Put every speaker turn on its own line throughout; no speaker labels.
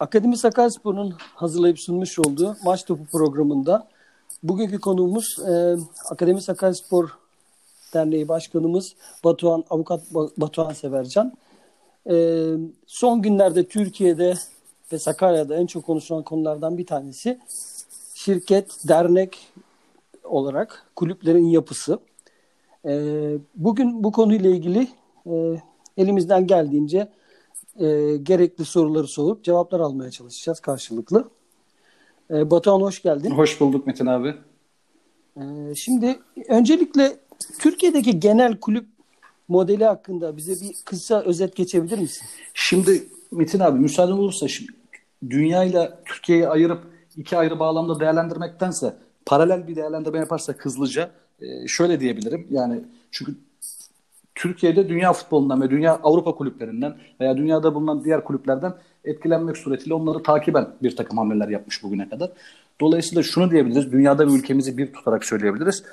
Akademi Sakaryaspor'un hazırlayıp sunmuş olduğu Maç Topu programında bugünkü konuğumuz e, Akademi Sakaryaspor Derneği Başkanımız Batuhan Avukat Batuhan Severcan. E, son günlerde Türkiye'de ve Sakarya'da en çok konuşulan konulardan bir tanesi şirket, dernek olarak kulüplerin yapısı. E, bugün bu konuyla ilgili e, elimizden geldiğince e, gerekli soruları sorup cevaplar almaya çalışacağız karşılıklı. E, Batuhan hoş geldin.
Hoş bulduk Metin abi.
E, şimdi öncelikle Türkiye'deki genel kulüp modeli hakkında bize bir kısa özet geçebilir misin?
Şimdi Metin abi müsaade olursa şimdi dünya ile Türkiye'yi ayırıp iki ayrı bağlamda değerlendirmektense paralel bir değerlendirme yaparsak hızlıca e, şöyle diyebilirim. Yani çünkü Türkiye'de dünya futbolundan ve dünya Avrupa kulüplerinden veya dünyada bulunan diğer kulüplerden etkilenmek suretiyle onları takiben bir takım hamleler yapmış bugüne kadar. Dolayısıyla şunu diyebiliriz, dünyada ve ülkemizi bir tutarak söyleyebiliriz.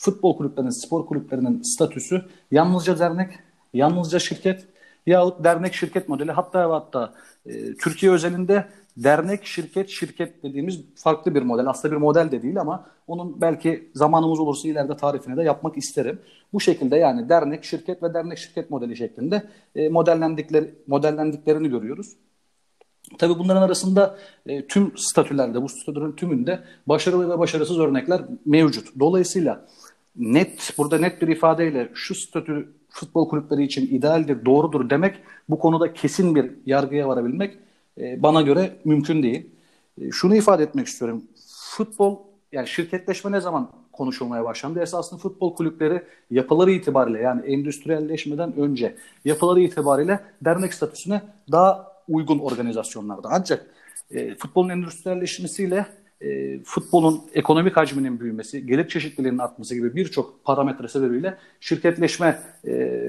Futbol kulüplerinin, spor kulüplerinin statüsü yalnızca dernek, yalnızca şirket yahut dernek şirket modeli hatta hatta e, Türkiye özelinde dernek, şirket, şirket dediğimiz farklı bir model. Aslında bir model de değil ama onun belki zamanımız olursa ileride tarifini de yapmak isterim. Bu şekilde yani dernek, şirket ve dernek şirket modeli şeklinde e, modellendikleri modellendiklerini görüyoruz. Tabi bunların arasında e, tüm statülerde, bu statülerin tümünde başarılı ve başarısız örnekler mevcut. Dolayısıyla net, burada net bir ifadeyle şu statü futbol kulüpleri için idealdir, doğrudur demek, bu konuda kesin bir yargıya varabilmek e, bana göre mümkün değil. E, şunu ifade etmek istiyorum. Futbol, yani şirketleşme ne zaman konuşulmaya başlandı? Esasında futbol kulüpleri yapıları itibariyle yani endüstriyelleşmeden önce yapıları itibariyle dernek statüsüne daha uygun organizasyonlarda. Ancak e, futbolun endüstriyelleşmesiyle e, futbolun ekonomik hacminin büyümesi, gelir çeşitliliğinin artması gibi birçok parametre sebebiyle şirketleşme e,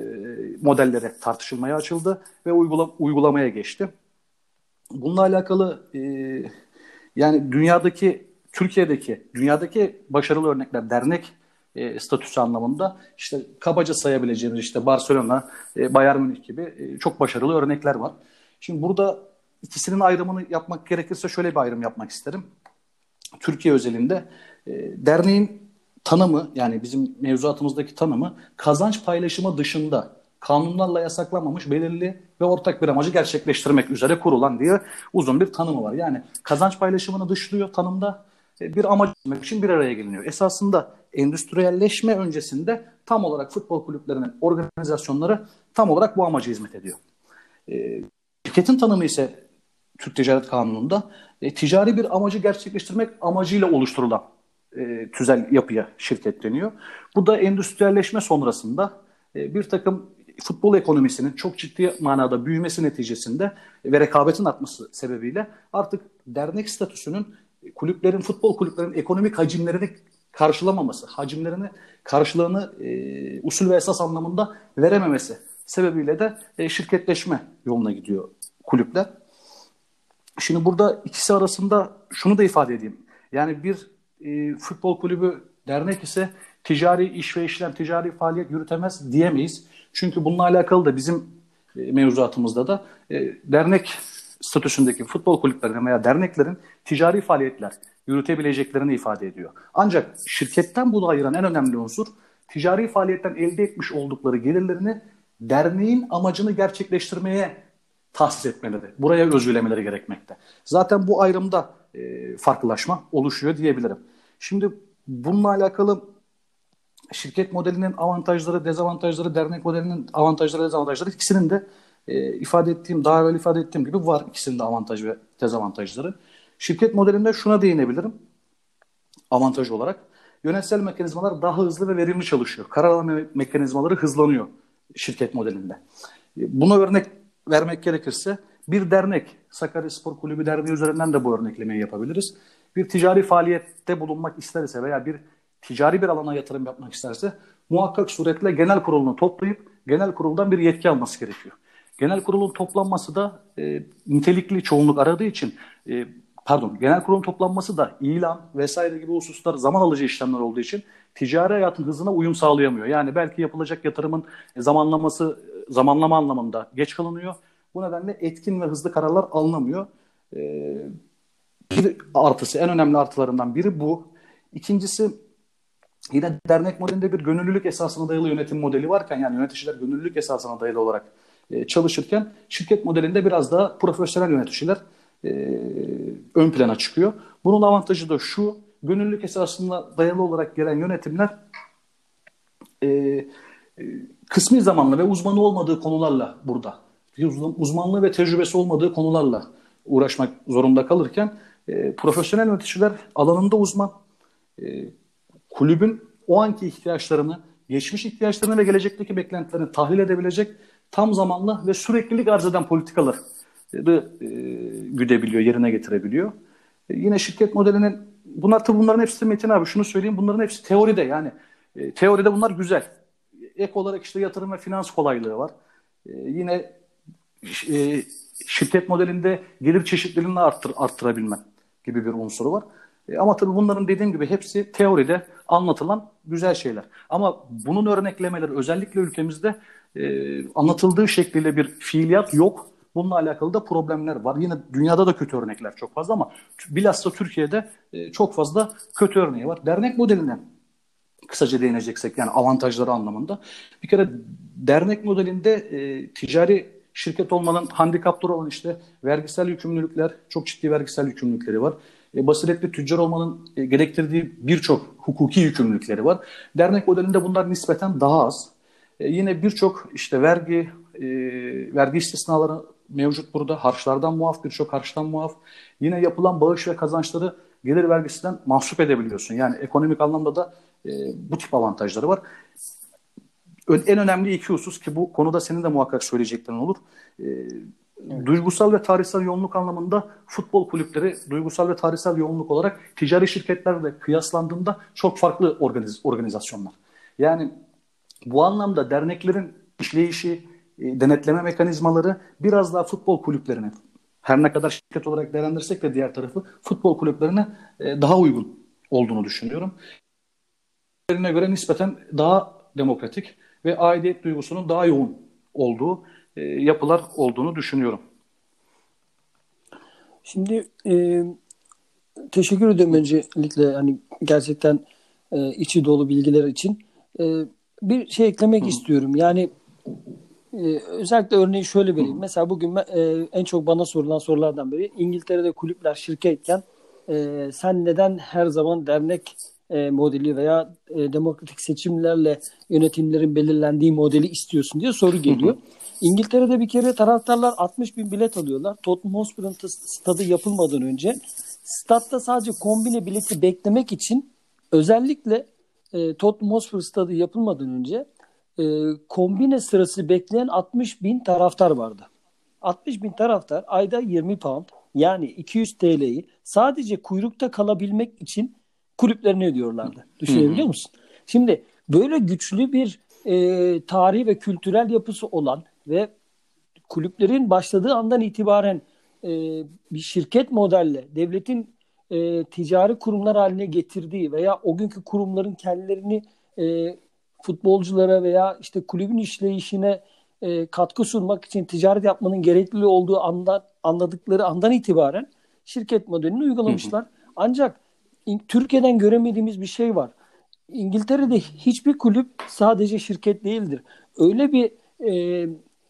modelleri tartışılmaya açıldı ve uygula, uygulamaya geçti. Bununla alakalı e, yani dünyadaki, Türkiye'deki, dünyadaki başarılı örnekler dernek e, statüsü anlamında işte kabaca sayabileceğimiz işte Barcelona, e, Bayern Münih gibi e, çok başarılı örnekler var. Şimdi burada ikisinin ayrımını yapmak gerekirse şöyle bir ayrım yapmak isterim. Türkiye özelinde e, derneğin tanımı yani bizim mevzuatımızdaki tanımı kazanç paylaşımı dışında kanunlarla yasaklanmamış belirli ve ortak bir amacı gerçekleştirmek üzere kurulan diye uzun bir tanımı var. Yani kazanç paylaşımını dışlıyor tanımda e, bir amaç için bir araya geliniyor. Esasında endüstriyelleşme öncesinde tam olarak futbol kulüplerinin organizasyonları tam olarak bu amaca hizmet ediyor. E, şirketin tanımı ise Türk Ticaret Kanunu'nda e, ticari bir amacı gerçekleştirmek amacıyla oluşturulan e, tüzel yapıya şirket deniyor. Bu da endüstriyelleşme sonrasında e, bir takım futbol ekonomisinin çok ciddi manada büyümesi neticesinde ve rekabetin artması sebebiyle artık dernek statüsünün kulüplerin, futbol kulüplerin ekonomik hacimlerini karşılamaması, hacimlerini karşılığını e, usul ve esas anlamında verememesi sebebiyle de e, şirketleşme yoluna gidiyor kulüpler. Şimdi burada ikisi arasında şunu da ifade edeyim. Yani bir e, futbol kulübü dernek ise ticari iş ve işlem, ticari faaliyet yürütemez diyemeyiz. Çünkü bununla alakalı da bizim e, mevzuatımızda da e, dernek statüsündeki futbol kulüplerinin veya derneklerin ticari faaliyetler yürütebileceklerini ifade ediyor. Ancak şirketten bunu ayıran en önemli unsur ticari faaliyetten elde etmiş oldukları gelirlerini derneğin amacını gerçekleştirmeye tahsis etmeleri, buraya özgülemeleri gerekmekte. Zaten bu ayrımda e, farklılaşma oluşuyor diyebilirim. Şimdi bununla alakalı şirket modelinin avantajları, dezavantajları, dernek modelinin avantajları, dezavantajları ikisinin de e, ifade ettiğim, daha evvel ifade ettiğim gibi var ikisinin de avantaj ve dezavantajları. Şirket modelinde şuna değinebilirim avantaj olarak. Yönetsel mekanizmalar daha hızlı ve verimli çalışıyor. Karar alma mekanizmaları hızlanıyor şirket modelinde. E, buna örnek vermek gerekirse bir dernek, Sakarya Spor Kulübü Derneği üzerinden de bu örneklemeyi yapabiliriz. Bir ticari faaliyette bulunmak isterse veya bir ticari bir alana yatırım yapmak isterse muhakkak suretle genel kurulunu toplayıp genel kuruldan bir yetki alması gerekiyor. Genel kurulun toplanması da e, nitelikli çoğunluk aradığı için e, pardon genel kurulun toplanması da ilan vesaire gibi hususlar zaman alıcı işlemler olduğu için ticari hayatın hızına uyum sağlayamıyor. Yani belki yapılacak yatırımın zamanlaması zamanlama anlamında geç kalınıyor. Bu nedenle etkin ve hızlı kararlar alınamıyor. E, bir artısı, en önemli artılarından biri bu. İkincisi yine dernek modelinde bir gönüllülük esasına dayalı yönetim modeli varken yani yöneticiler gönüllülük esasına dayalı olarak e, çalışırken şirket modelinde biraz daha profesyonel yöneticiler e, ön plana çıkıyor. Bunun avantajı da şu, gönüllülük esasına dayalı olarak gelen yönetimler e, e, kısmi zamanlı ve uzmanı olmadığı konularla burada, uzmanlığı ve tecrübesi olmadığı konularla uğraşmak zorunda kalırken e, profesyonel yöneticiler alanında uzman, e, kulübün o anki ihtiyaçlarını, geçmiş ihtiyaçlarını ve gelecekteki beklentilerini tahlil edebilecek tam zamanlı ve süreklilik arz eden politikaları e, güdebiliyor, yerine getirebiliyor. E, yine şirket modelinin bunlar tabii bunların hepsi Metin abi şunu söyleyeyim bunların hepsi teoride yani e, teoride bunlar güzel. Ek olarak işte yatırım ve finans kolaylığı var. E, yine e, şirket modelinde gelir çeşitliliğini arttır, arttırabilmen gibi bir unsuru var. E, ama tabii bunların dediğim gibi hepsi teoride anlatılan güzel şeyler. Ama bunun örneklemeleri özellikle ülkemizde e, anlatıldığı şekliyle bir fiiliyat yok. Bununla alakalı da problemler var. Yine dünyada da kötü örnekler çok fazla ama bilhassa Türkiye'de e, çok fazla kötü örneği var. Dernek modeline kısaca değineceksek yani avantajları anlamında. Bir kere dernek modelinde e, ticari şirket olmanın handikapları olan işte vergisel yükümlülükler, çok ciddi vergisel yükümlülükleri var. E, basiretli tüccar olmanın e, gerektirdiği birçok hukuki yükümlülükleri var. Dernek modelinde bunlar nispeten daha az. E, yine birçok işte vergi, vergi istisnaları mevcut burada. Harçlardan muaf, birçok harçtan muaf. Yine yapılan bağış ve kazançları gelir vergisinden mahsup edebiliyorsun. Yani ekonomik anlamda da bu tip avantajları var. En önemli iki husus ki bu konuda senin de muhakkak söyleyeceklerin olur. Duygusal ve tarihsel yoğunluk anlamında futbol kulüpleri duygusal ve tarihsel yoğunluk olarak ticari şirketlerle kıyaslandığında çok farklı organiz organizasyonlar. Yani bu anlamda derneklerin işleyişi, e, denetleme mekanizmaları biraz daha futbol kulüplerine her ne kadar şirket olarak değerlendirsek de diğer tarafı futbol kulüplerine e, daha uygun olduğunu düşünüyorum. Göre nispeten daha demokratik ve aidiyet duygusunun daha yoğun olduğu e, yapılar olduğunu düşünüyorum.
Şimdi e, teşekkür ederim öncelikle hani gerçekten e, içi dolu bilgiler için. E, bir şey eklemek Hı. istiyorum. Yani e, özellikle örneği şöyle vereyim. Hı. Mesela bugün e, en çok bana sorulan sorulardan biri İngiltere'de kulüpler şirketken e, sen neden her zaman dernek e, modeli veya e, demokratik seçimlerle yönetimlerin belirlendiği modeli istiyorsun diye soru geliyor. Hı hı. İngiltere'de bir kere taraftarlar 60 bin bilet alıyorlar. Tottenham Hotspur'un stadı yapılmadan önce statta sadece kombine bileti beklemek için özellikle e, Tottenham Hotspur stadı yapılmadan önce e, kombine sırası bekleyen 60 bin taraftar vardı. 60 bin taraftar ayda 20 pound yani 200 TL'yi sadece kuyrukta kalabilmek için kulüplerine ödüyorlardı. Düşünebiliyor musun? Şimdi böyle güçlü bir e, tarihi ve kültürel yapısı olan ve kulüplerin başladığı andan itibaren e, bir şirket modelle devletin e, ticari kurumlar haline getirdiği veya o günkü kurumların kendilerini e, futbolculara veya işte kulübün işleyişine e, katkı sunmak için ticaret yapmanın gerekli olduğu andan anladıkları andan itibaren şirket modelini uygulamışlar. Hı hı. Ancak Türkiye'den göremediğimiz bir şey var. İngiltere'de hiçbir kulüp sadece şirket değildir. Öyle bir e,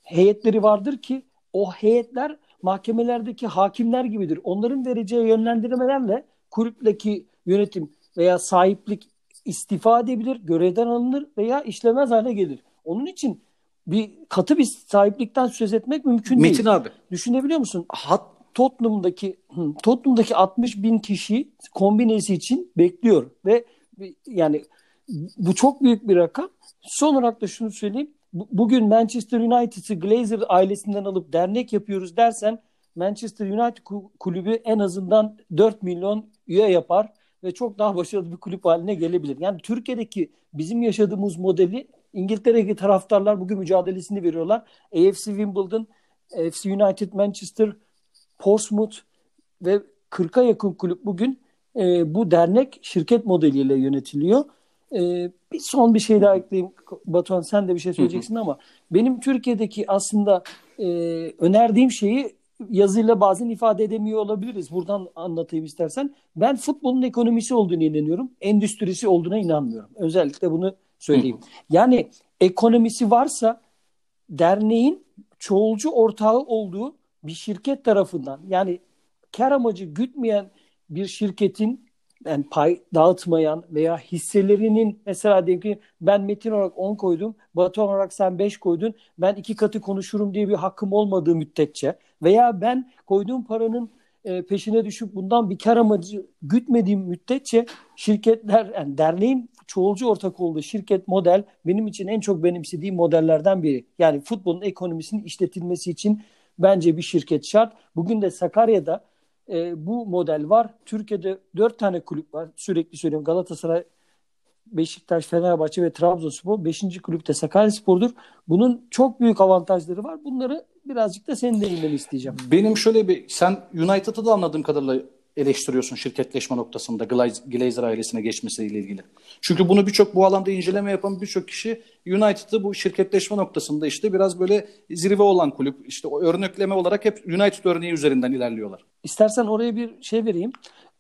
heyetleri vardır ki o heyetler mahkemelerdeki hakimler gibidir. Onların vereceği yönlendirmelerle kulüpteki yönetim veya sahiplik istifa edebilir, görevden alınır veya işlemez hale gelir. Onun için bir katı bir sahiplikten söz etmek mümkün
Metin
değil.
Metin abi.
Düşünebiliyor musun? Hat Tottenham'daki Tottenham'daki 60 bin kişi kombinesi için bekliyor ve yani bu çok büyük bir rakam. Son olarak da şunu söyleyeyim bugün Manchester United'ı Glazer ailesinden alıp dernek yapıyoruz dersen Manchester United kulübü en azından 4 milyon üye yapar ve çok daha başarılı bir kulüp haline gelebilir. Yani Türkiye'deki bizim yaşadığımız modeli İngiltere'deki taraftarlar bugün mücadelesini veriyorlar. AFC Wimbledon, AFC United, Manchester, Portsmouth ve 40'a yakın kulüp bugün e, bu dernek şirket modeliyle yönetiliyor. E, bir son bir şey daha ekleyeyim. Batuhan sen de bir şey söyleyeceksin ama benim Türkiye'deki aslında e, önerdiğim şeyi yazıyla bazen ifade edemiyor olabiliriz. Buradan anlatayım istersen. Ben futbolun ekonomisi olduğunu inanıyorum. Endüstrisi olduğuna inanmıyorum. Özellikle bunu söyleyeyim. Yani ekonomisi varsa derneğin çoğulcu ortağı olduğu bir şirket tarafından yani kar amacı gütmeyen bir şirketin yani pay dağıtmayan veya hisselerinin mesela diyelim ki ben Metin olarak 10 koydum, Batuhan olarak sen 5 koydun, ben iki katı konuşurum diye bir hakkım olmadığı müddetçe veya ben koyduğum paranın e, peşine düşüp bundan bir kar amacı gütmediğim müddetçe şirketler yani derneğin çoğulcu ortak olduğu şirket model benim için en çok benimsediğim modellerden biri. Yani futbolun ekonomisinin işletilmesi için bence bir şirket şart. Bugün de Sakarya'da e, bu model var. Türkiye'de dört tane kulüp var. Sürekli söylüyorum Galatasaray, Beşiktaş, Fenerbahçe ve Trabzonspor. Beşinci kulüpte Sakaryaspor'dur. Bunun çok büyük avantajları var. Bunları birazcık da senin değinmeni isteyeceğim.
Benim şöyle bir sen United'ı da anladığım kadarıyla eleştiriyorsun şirketleşme noktasında Glazer ailesine geçmesiyle ilgili. Çünkü bunu birçok bu alanda inceleme yapan birçok kişi United'ı bu şirketleşme noktasında işte biraz böyle zirve olan kulüp işte örnekleme olarak hep United örneği üzerinden ilerliyorlar.
İstersen oraya bir şey vereyim.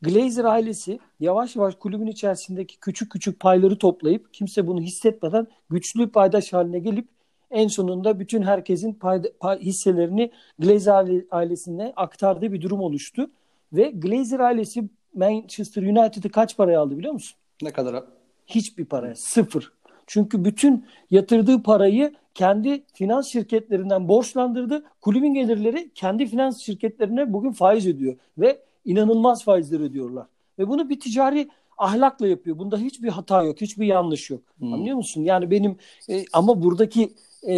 Glazer ailesi yavaş yavaş kulübün içerisindeki küçük küçük payları toplayıp kimse bunu hissetmeden güçlü paydaş haline gelip en sonunda bütün herkesin pay, pay, hisselerini Glazer ailesine aktardığı bir durum oluştu. Ve Glazer ailesi Manchester United'ı kaç paraya aldı biliyor musun?
Ne kadar?
Hiçbir paraya. Sıfır. Çünkü bütün yatırdığı parayı kendi finans şirketlerinden borçlandırdı. Kulübün gelirleri kendi finans şirketlerine bugün faiz ödüyor. Ve inanılmaz faizler ödüyorlar. Ve bunu bir ticari ahlakla yapıyor. Bunda hiçbir hata yok, hiçbir yanlış yok. Hmm. Anlıyor musun? Yani benim e, ama buradaki e,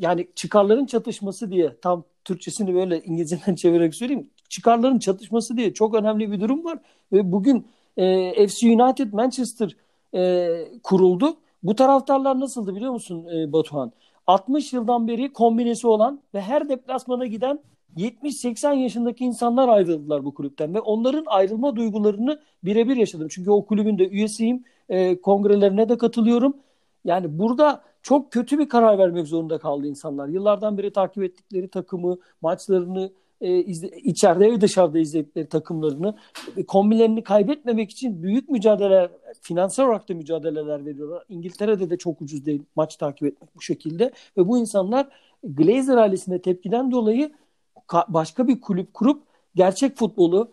yani çıkarların çatışması diye tam Türkçesini böyle İngilizceden çevirerek söyleyeyim. Çıkarların çatışması diye çok önemli bir durum var. Ve bugün e, FC United Manchester e, kuruldu. Bu taraftarlar nasıldı biliyor musun e, Batuhan? 60 yıldan beri kombinesi olan ve her deplasmana giden 70-80 yaşındaki insanlar ayrıldılar bu kulüpten ve onların ayrılma duygularını birebir yaşadım. Çünkü o kulübün de üyesiyim, e, kongrelerine de katılıyorum. Yani burada çok kötü bir karar vermek zorunda kaldı insanlar. Yıllardan beri takip ettikleri takımı, maçlarını e, izle, içeride ve dışarıda izledikleri takımlarını e, kombinlerini kaybetmemek için büyük mücadeleler, finansal olarak da mücadeleler veriyorlar. İngiltere'de de çok ucuz değil maç takip etmek bu şekilde ve bu insanlar Glazer ailesine tepkiden dolayı başka bir kulüp kurup gerçek futbolu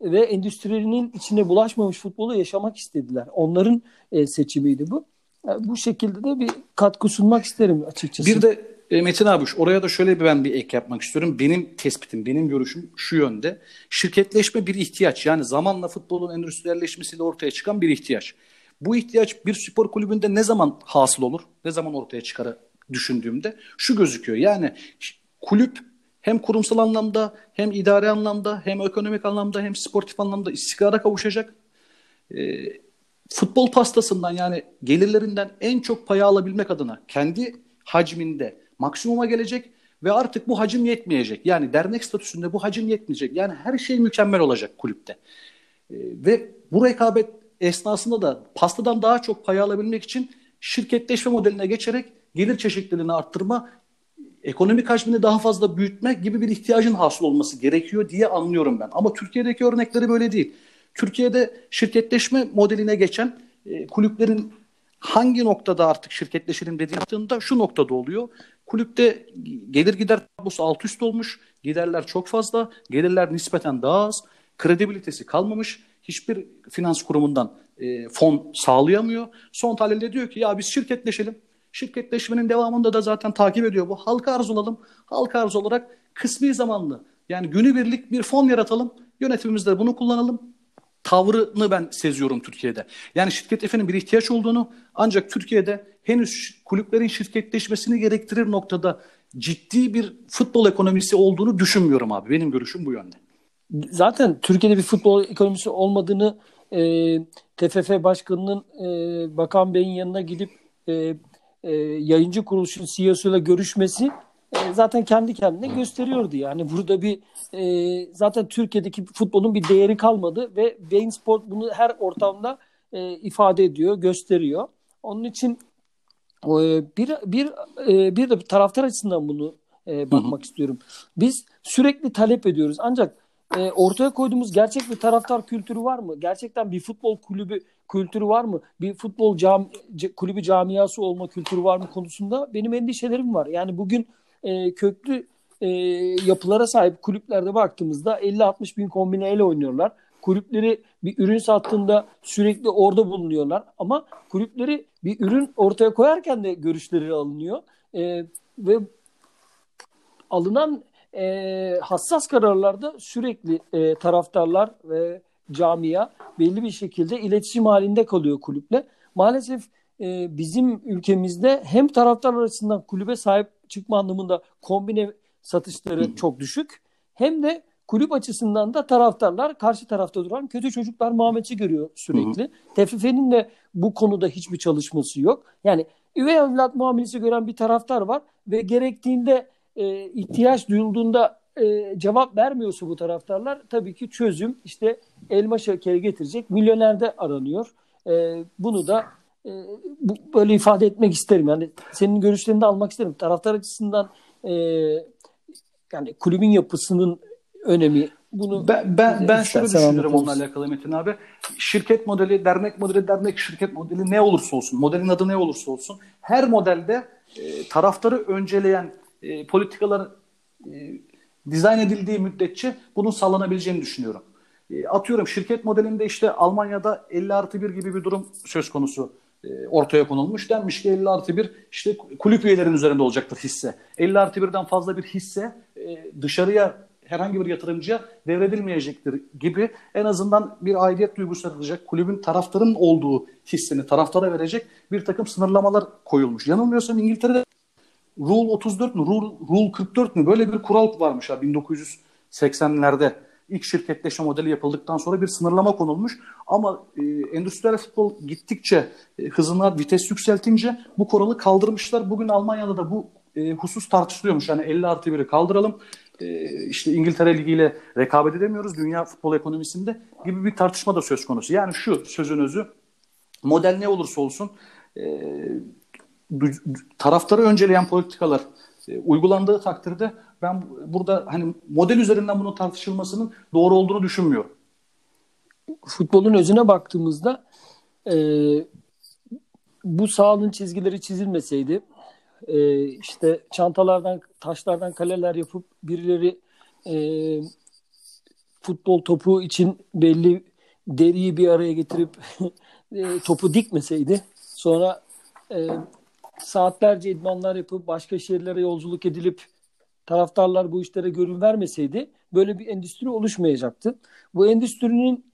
ve endüstrinin içine bulaşmamış futbolu yaşamak istediler. Onların e, seçimiydi bu. Yani bu şekilde de bir katkı sunmak isterim açıkçası.
Bir de e, Metin abi oraya da şöyle bir ben bir ek yapmak istiyorum. Benim tespitim, benim görüşüm şu yönde. Şirketleşme bir ihtiyaç. Yani zamanla futbolun endüstriyelleşmesiyle ortaya çıkan bir ihtiyaç. Bu ihtiyaç bir spor kulübünde ne zaman hasıl olur? Ne zaman ortaya çıkar düşündüğümde şu gözüküyor. Yani kulüp hem kurumsal anlamda hem idari anlamda hem ekonomik anlamda hem sportif anlamda istikrara kavuşacak. E, futbol pastasından yani gelirlerinden en çok payı alabilmek adına kendi hacminde maksimuma gelecek ve artık bu hacim yetmeyecek. Yani dernek statüsünde bu hacim yetmeyecek. Yani her şey mükemmel olacak kulüpte. E, ve bu rekabet esnasında da pastadan daha çok pay alabilmek için şirketleşme modeline geçerek gelir çeşitliliğini arttırma, ekonomik hacmini daha fazla büyütme gibi bir ihtiyacın hasıl olması gerekiyor diye anlıyorum ben. Ama Türkiye'deki örnekleri böyle değil. Türkiye'de şirketleşme modeline geçen e, kulüplerin hangi noktada artık şirketleşelim dediği yaptığında şu noktada oluyor. Kulüpte gelir gider tablosu alt üst olmuş. Giderler çok fazla. Gelirler nispeten daha az. Kredibilitesi kalmamış. Hiçbir finans kurumundan e, fon sağlayamıyor. Son tahlilde diyor ki ya biz şirketleşelim. Şirketleşmenin devamında da zaten takip ediyor bu. Halka arz olalım. Halka arz olarak kısmi zamanlı yani günübirlik bir fon yaratalım. Yönetimimizde bunu kullanalım tavrını ben seziyorum Türkiye'de. Yani şirket efendim bir ihtiyaç olduğunu ancak Türkiye'de henüz kulüplerin şirketleşmesini gerektirir noktada ciddi bir futbol ekonomisi olduğunu düşünmüyorum abi. Benim görüşüm bu yönde.
Zaten Türkiye'de bir futbol ekonomisi olmadığını e, TFF Başkanı'nın e, Bakan Bey'in yanına gidip e, e, yayıncı kuruluşun CEO'suyla görüşmesi e, zaten kendi kendine gösteriyordu. Yani burada bir e, zaten Türkiye'deki futbolun bir değeri kalmadı ve Bein Sport bunu her ortamda e, ifade ediyor, gösteriyor. Onun için bir bir e, bir de taraftar açısından bunu e, bakmak hı hı. istiyorum. Biz sürekli talep ediyoruz. Ancak e, ortaya koyduğumuz gerçek bir taraftar kültürü var mı? Gerçekten bir futbol kulübü kültürü var mı? Bir futbol cam, kulübü camiası olma kültürü var mı konusunda benim endişelerim var. Yani bugün e, köklü e, yapılara sahip kulüplerde baktığımızda 50-60 bin kombineyle oynuyorlar. Kulüpleri bir ürün sattığında sürekli orada bulunuyorlar. Ama kulüpleri bir ürün ortaya koyarken de görüşleri alınıyor. E, ve alınan e, hassas kararlarda sürekli e, taraftarlar ve camia belli bir şekilde iletişim halinde kalıyor kulüple. Maalesef e, bizim ülkemizde hem taraftar açısından kulübe sahip çıkma anlamında kombine satışları çok düşük hem de kulüp açısından da taraftarlar karşı tarafta duran kötü çocuklar muamelesi görüyor sürekli. TFF'nin de bu konuda hiçbir çalışması yok. Yani üvey evlat muamelesi gören bir taraftar var ve gerektiğinde e, ihtiyaç duyulduğunda e, cevap vermiyorsa bu taraftarlar tabii ki çözüm işte elma şekeri getirecek milyonerde aranıyor. E, bunu da e, bu, böyle ifade etmek isterim. Yani senin görüşlerini de almak isterim. Taraftar açısından e, yani kulübün yapısının önemi bunu
ben ben, ben şöyle düşünüyorum onunla alakalı Metin abi. Şirket modeli, dernek modeli, dernek şirket modeli ne olursa olsun, modelin adı ne olursa olsun her modelde e, taraftarı önceleyen e, politikalar e, dizayn edildiği müddetçe bunun sağlanabileceğini düşünüyorum. E, atıyorum şirket modelinde işte Almanya'da 50 artı 1 gibi bir durum söz konusu e, ortaya konulmuş. Denmiş ki 50 artı 1 işte kulüp üyelerinin üzerinde olacaktır hisse. 50 artı 1'den fazla bir hisse e, dışarıya herhangi bir yatırımcıya devredilmeyecektir gibi en azından bir aidiyet duygusu yaratacak, kulübün taraftarın olduğu hissini taraftara verecek bir takım sınırlamalar koyulmuş. Yanılmıyorsam İngiltere'de Rule 34 mü, Rule, Rule 44 mü böyle bir kural varmış ha 1980'lerde ilk şirketleşme modeli yapıldıktan sonra bir sınırlama konulmuş. Ama e, endüstriyel futbol gittikçe e, hızına vites yükseltince bu kuralı kaldırmışlar. Bugün Almanya'da da bu e, husus tartışılıyormuş. Yani 50 artı 1'i kaldıralım. E, işte İngiltere Ligi ile rekabet edemiyoruz dünya futbol ekonomisinde gibi bir tartışma da söz konusu. Yani şu sözün özü model ne olursa olsun e, taraftarı önceleyen politikalar e, uygulandığı takdirde ben burada hani model üzerinden bunun tartışılmasının doğru olduğunu düşünmüyorum.
Futbolun özüne baktığımızda e, bu sahanın çizgileri çizilmeseydi e, işte çantalardan taşlardan kaleler yapıp birileri e, futbol topu için belli deriyi bir araya getirip e, topu dikmeseydi sonra e, saatlerce idmanlar yapıp başka şehirlere yolculuk edilip taraftarlar bu işlere görün vermeseydi böyle bir endüstri oluşmayacaktı. Bu endüstrinin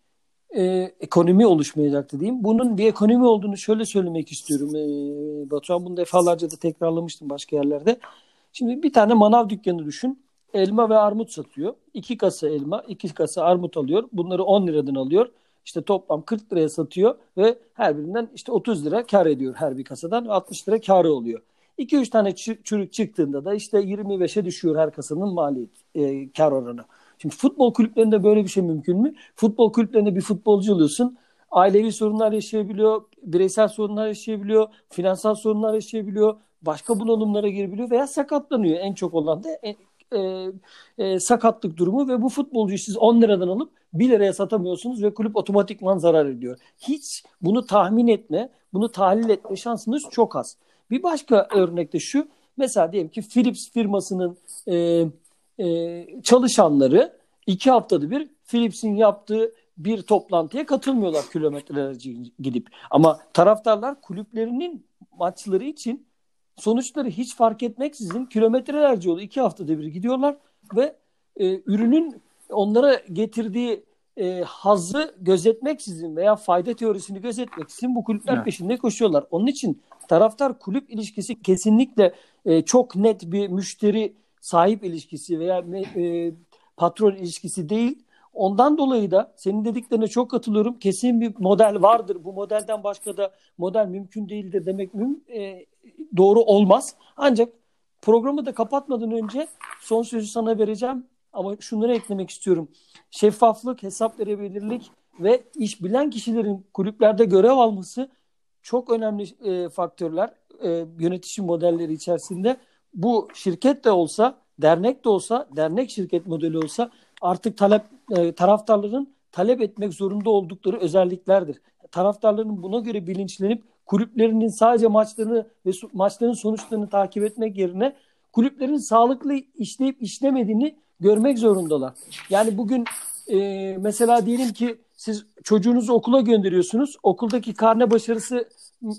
e, ekonomi oluşmayacaktı diyeyim. Bunun bir ekonomi olduğunu şöyle söylemek istiyorum. E, Batuhan bunu defalarca da tekrarlamıştım başka yerlerde. Şimdi bir tane manav dükkanı düşün. Elma ve armut satıyor. İki kasa elma, iki kasa armut alıyor. Bunları 10 liradan alıyor. İşte toplam 40 liraya satıyor ve her birinden işte 30 lira kar ediyor her bir kasadan. 60 lira karı oluyor. 2-3 tane çürük çıktığında da işte 25'e düşüyor her kasanın maliyet e, kar oranı. Şimdi futbol kulüplerinde böyle bir şey mümkün mü? Futbol kulüplerinde bir futbolcu oluyorsun. Ailevi sorunlar yaşayabiliyor, bireysel sorunlar yaşayabiliyor, finansal sorunlar yaşayabiliyor, başka bunalımlara girebiliyor veya sakatlanıyor. En çok olan da e, e, e, sakatlık durumu ve bu futbolcuyu siz 10 liradan alıp 1 liraya satamıyorsunuz ve kulüp otomatikman zarar ediyor. Hiç bunu tahmin etme, bunu tahlil etme şansınız çok az. Bir başka örnekte şu. Mesela diyelim ki Philips firmasının e, e, çalışanları iki haftada bir Philips'in yaptığı bir toplantıya katılmıyorlar kilometrelerce gidip. Ama taraftarlar kulüplerinin maçları için sonuçları hiç fark etmeksizin kilometrelerce yolu iki haftada bir gidiyorlar ve e, ürünün onlara getirdiği e, hazzı gözetmeksizin veya fayda teorisini gözetmeksizin bu kulüpler evet. peşinde koşuyorlar. Onun için taraftar kulüp ilişkisi kesinlikle e, çok net bir müşteri sahip ilişkisi veya e, patron ilişkisi değil. Ondan dolayı da senin dediklerine çok katılıyorum. Kesin bir model vardır. Bu modelden başka da model mümkün değildir demek müm e, doğru olmaz. Ancak programı da kapatmadan önce son sözü sana vereceğim. Ama şunları eklemek istiyorum. Şeffaflık, hesap verebilirlik ve iş bilen kişilerin kulüplerde görev alması çok önemli e, faktörler e, yönetişim modelleri içerisinde. Bu şirket de olsa, dernek de olsa, dernek şirket modeli olsa artık talep e, taraftarların talep etmek zorunda oldukları özelliklerdir. Taraftarların buna göre bilinçlenip kulüplerinin sadece maçlarını ve maçların sonuçlarını takip etmek yerine kulüplerin sağlıklı işleyip işlemediğini görmek zorundalar. Yani bugün e, mesela diyelim ki siz çocuğunuzu okula gönderiyorsunuz. Okuldaki karne başarısı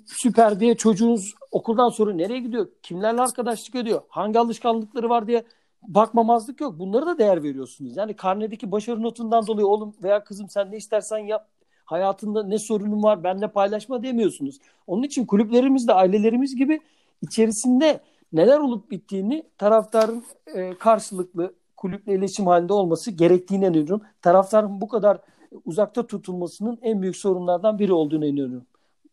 süper diye çocuğunuz okuldan sonra nereye gidiyor? Kimlerle arkadaşlık ediyor? Hangi alışkanlıkları var diye bakmamazlık yok. Bunlara da değer veriyorsunuz. Yani karnedeki başarı notundan dolayı oğlum veya kızım sen ne istersen yap. Hayatında ne sorunun var benle paylaşma demiyorsunuz. Onun için kulüplerimiz de ailelerimiz gibi içerisinde neler olup bittiğini taraftarın e, karşılıklı kulüple iletişim halinde olması gerektiğine inanıyorum. Taraftarın bu kadar uzakta tutulmasının en büyük sorunlardan biri olduğunu inanıyorum.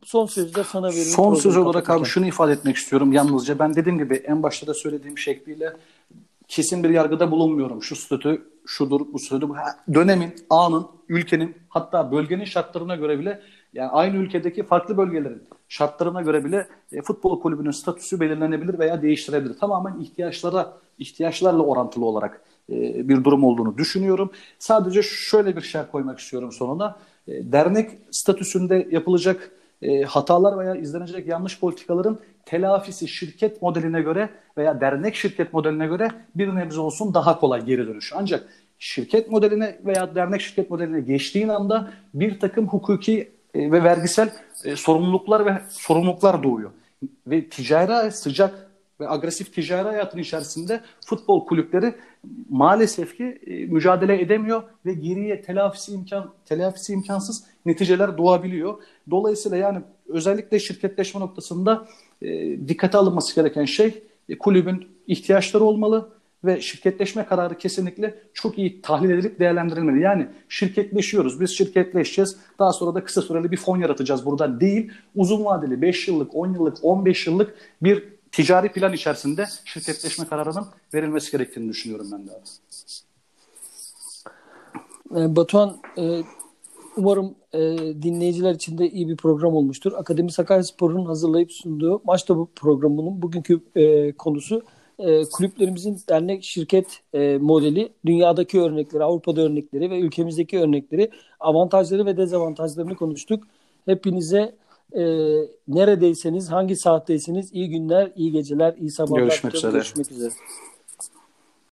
Son sözü de sana veriyorum.
Son söz olarak abi şunu ifade etmek istiyorum yalnızca. Ben dediğim gibi en başta da söylediğim şekliyle kesin bir yargıda bulunmuyorum. Şu statü şudur, bu statü. Dönemin, anın, ülkenin hatta bölgenin şartlarına göre bile yani aynı ülkedeki farklı bölgelerin şartlarına göre bile e, futbol kulübünün statüsü belirlenebilir veya değiştirebilir. Tamamen ihtiyaçlara ihtiyaçlarla orantılı olarak e, bir durum olduğunu düşünüyorum. Sadece şöyle bir şey koymak istiyorum sonuna. E, dernek statüsünde yapılacak e, hatalar veya izlenecek yanlış politikaların telafisi şirket modeline göre veya dernek şirket modeline göre bir nebze olsun daha kolay geri dönüş. Ancak şirket modeline veya dernek şirket modeline geçtiğin anda bir takım hukuki ve vergisel sorumluluklar ve sorumluluklar doğuyor. Ve ticari sıcak ve agresif ticari hayatın içerisinde futbol kulüpleri maalesef ki e, mücadele edemiyor ve geriye telafisi imkan telafisi imkansız neticeler doğabiliyor. Dolayısıyla yani özellikle şirketleşme noktasında e, dikkate alınması gereken şey e, kulübün ihtiyaçları olmalı ve şirketleşme kararı kesinlikle çok iyi tahlil edilip değerlendirilmeli. Yani şirketleşiyoruz, biz şirketleşeceğiz. Daha sonra da kısa süreli bir fon yaratacağız burada değil. Uzun vadeli 5 yıllık, 10 yıllık, 15 yıllık bir ticari plan içerisinde şirketleşme kararının verilmesi gerektiğini düşünüyorum ben de.
Ee, Batuhan e, umarım e, dinleyiciler için de iyi bir program olmuştur. Akademi Sakaryaspor'un hazırlayıp sunduğu maç bu programının bugünkü e, konusu kulüplerimizin dernek şirket modeli, dünyadaki örnekleri, Avrupa'da örnekleri ve ülkemizdeki örnekleri, avantajları ve dezavantajlarını konuştuk. Hepinize e, neredeyseniz, hangi saatteyseniz iyi günler, iyi geceler, iyi sabahlar.
Görüşmek üzere.
Görüşmek üzere.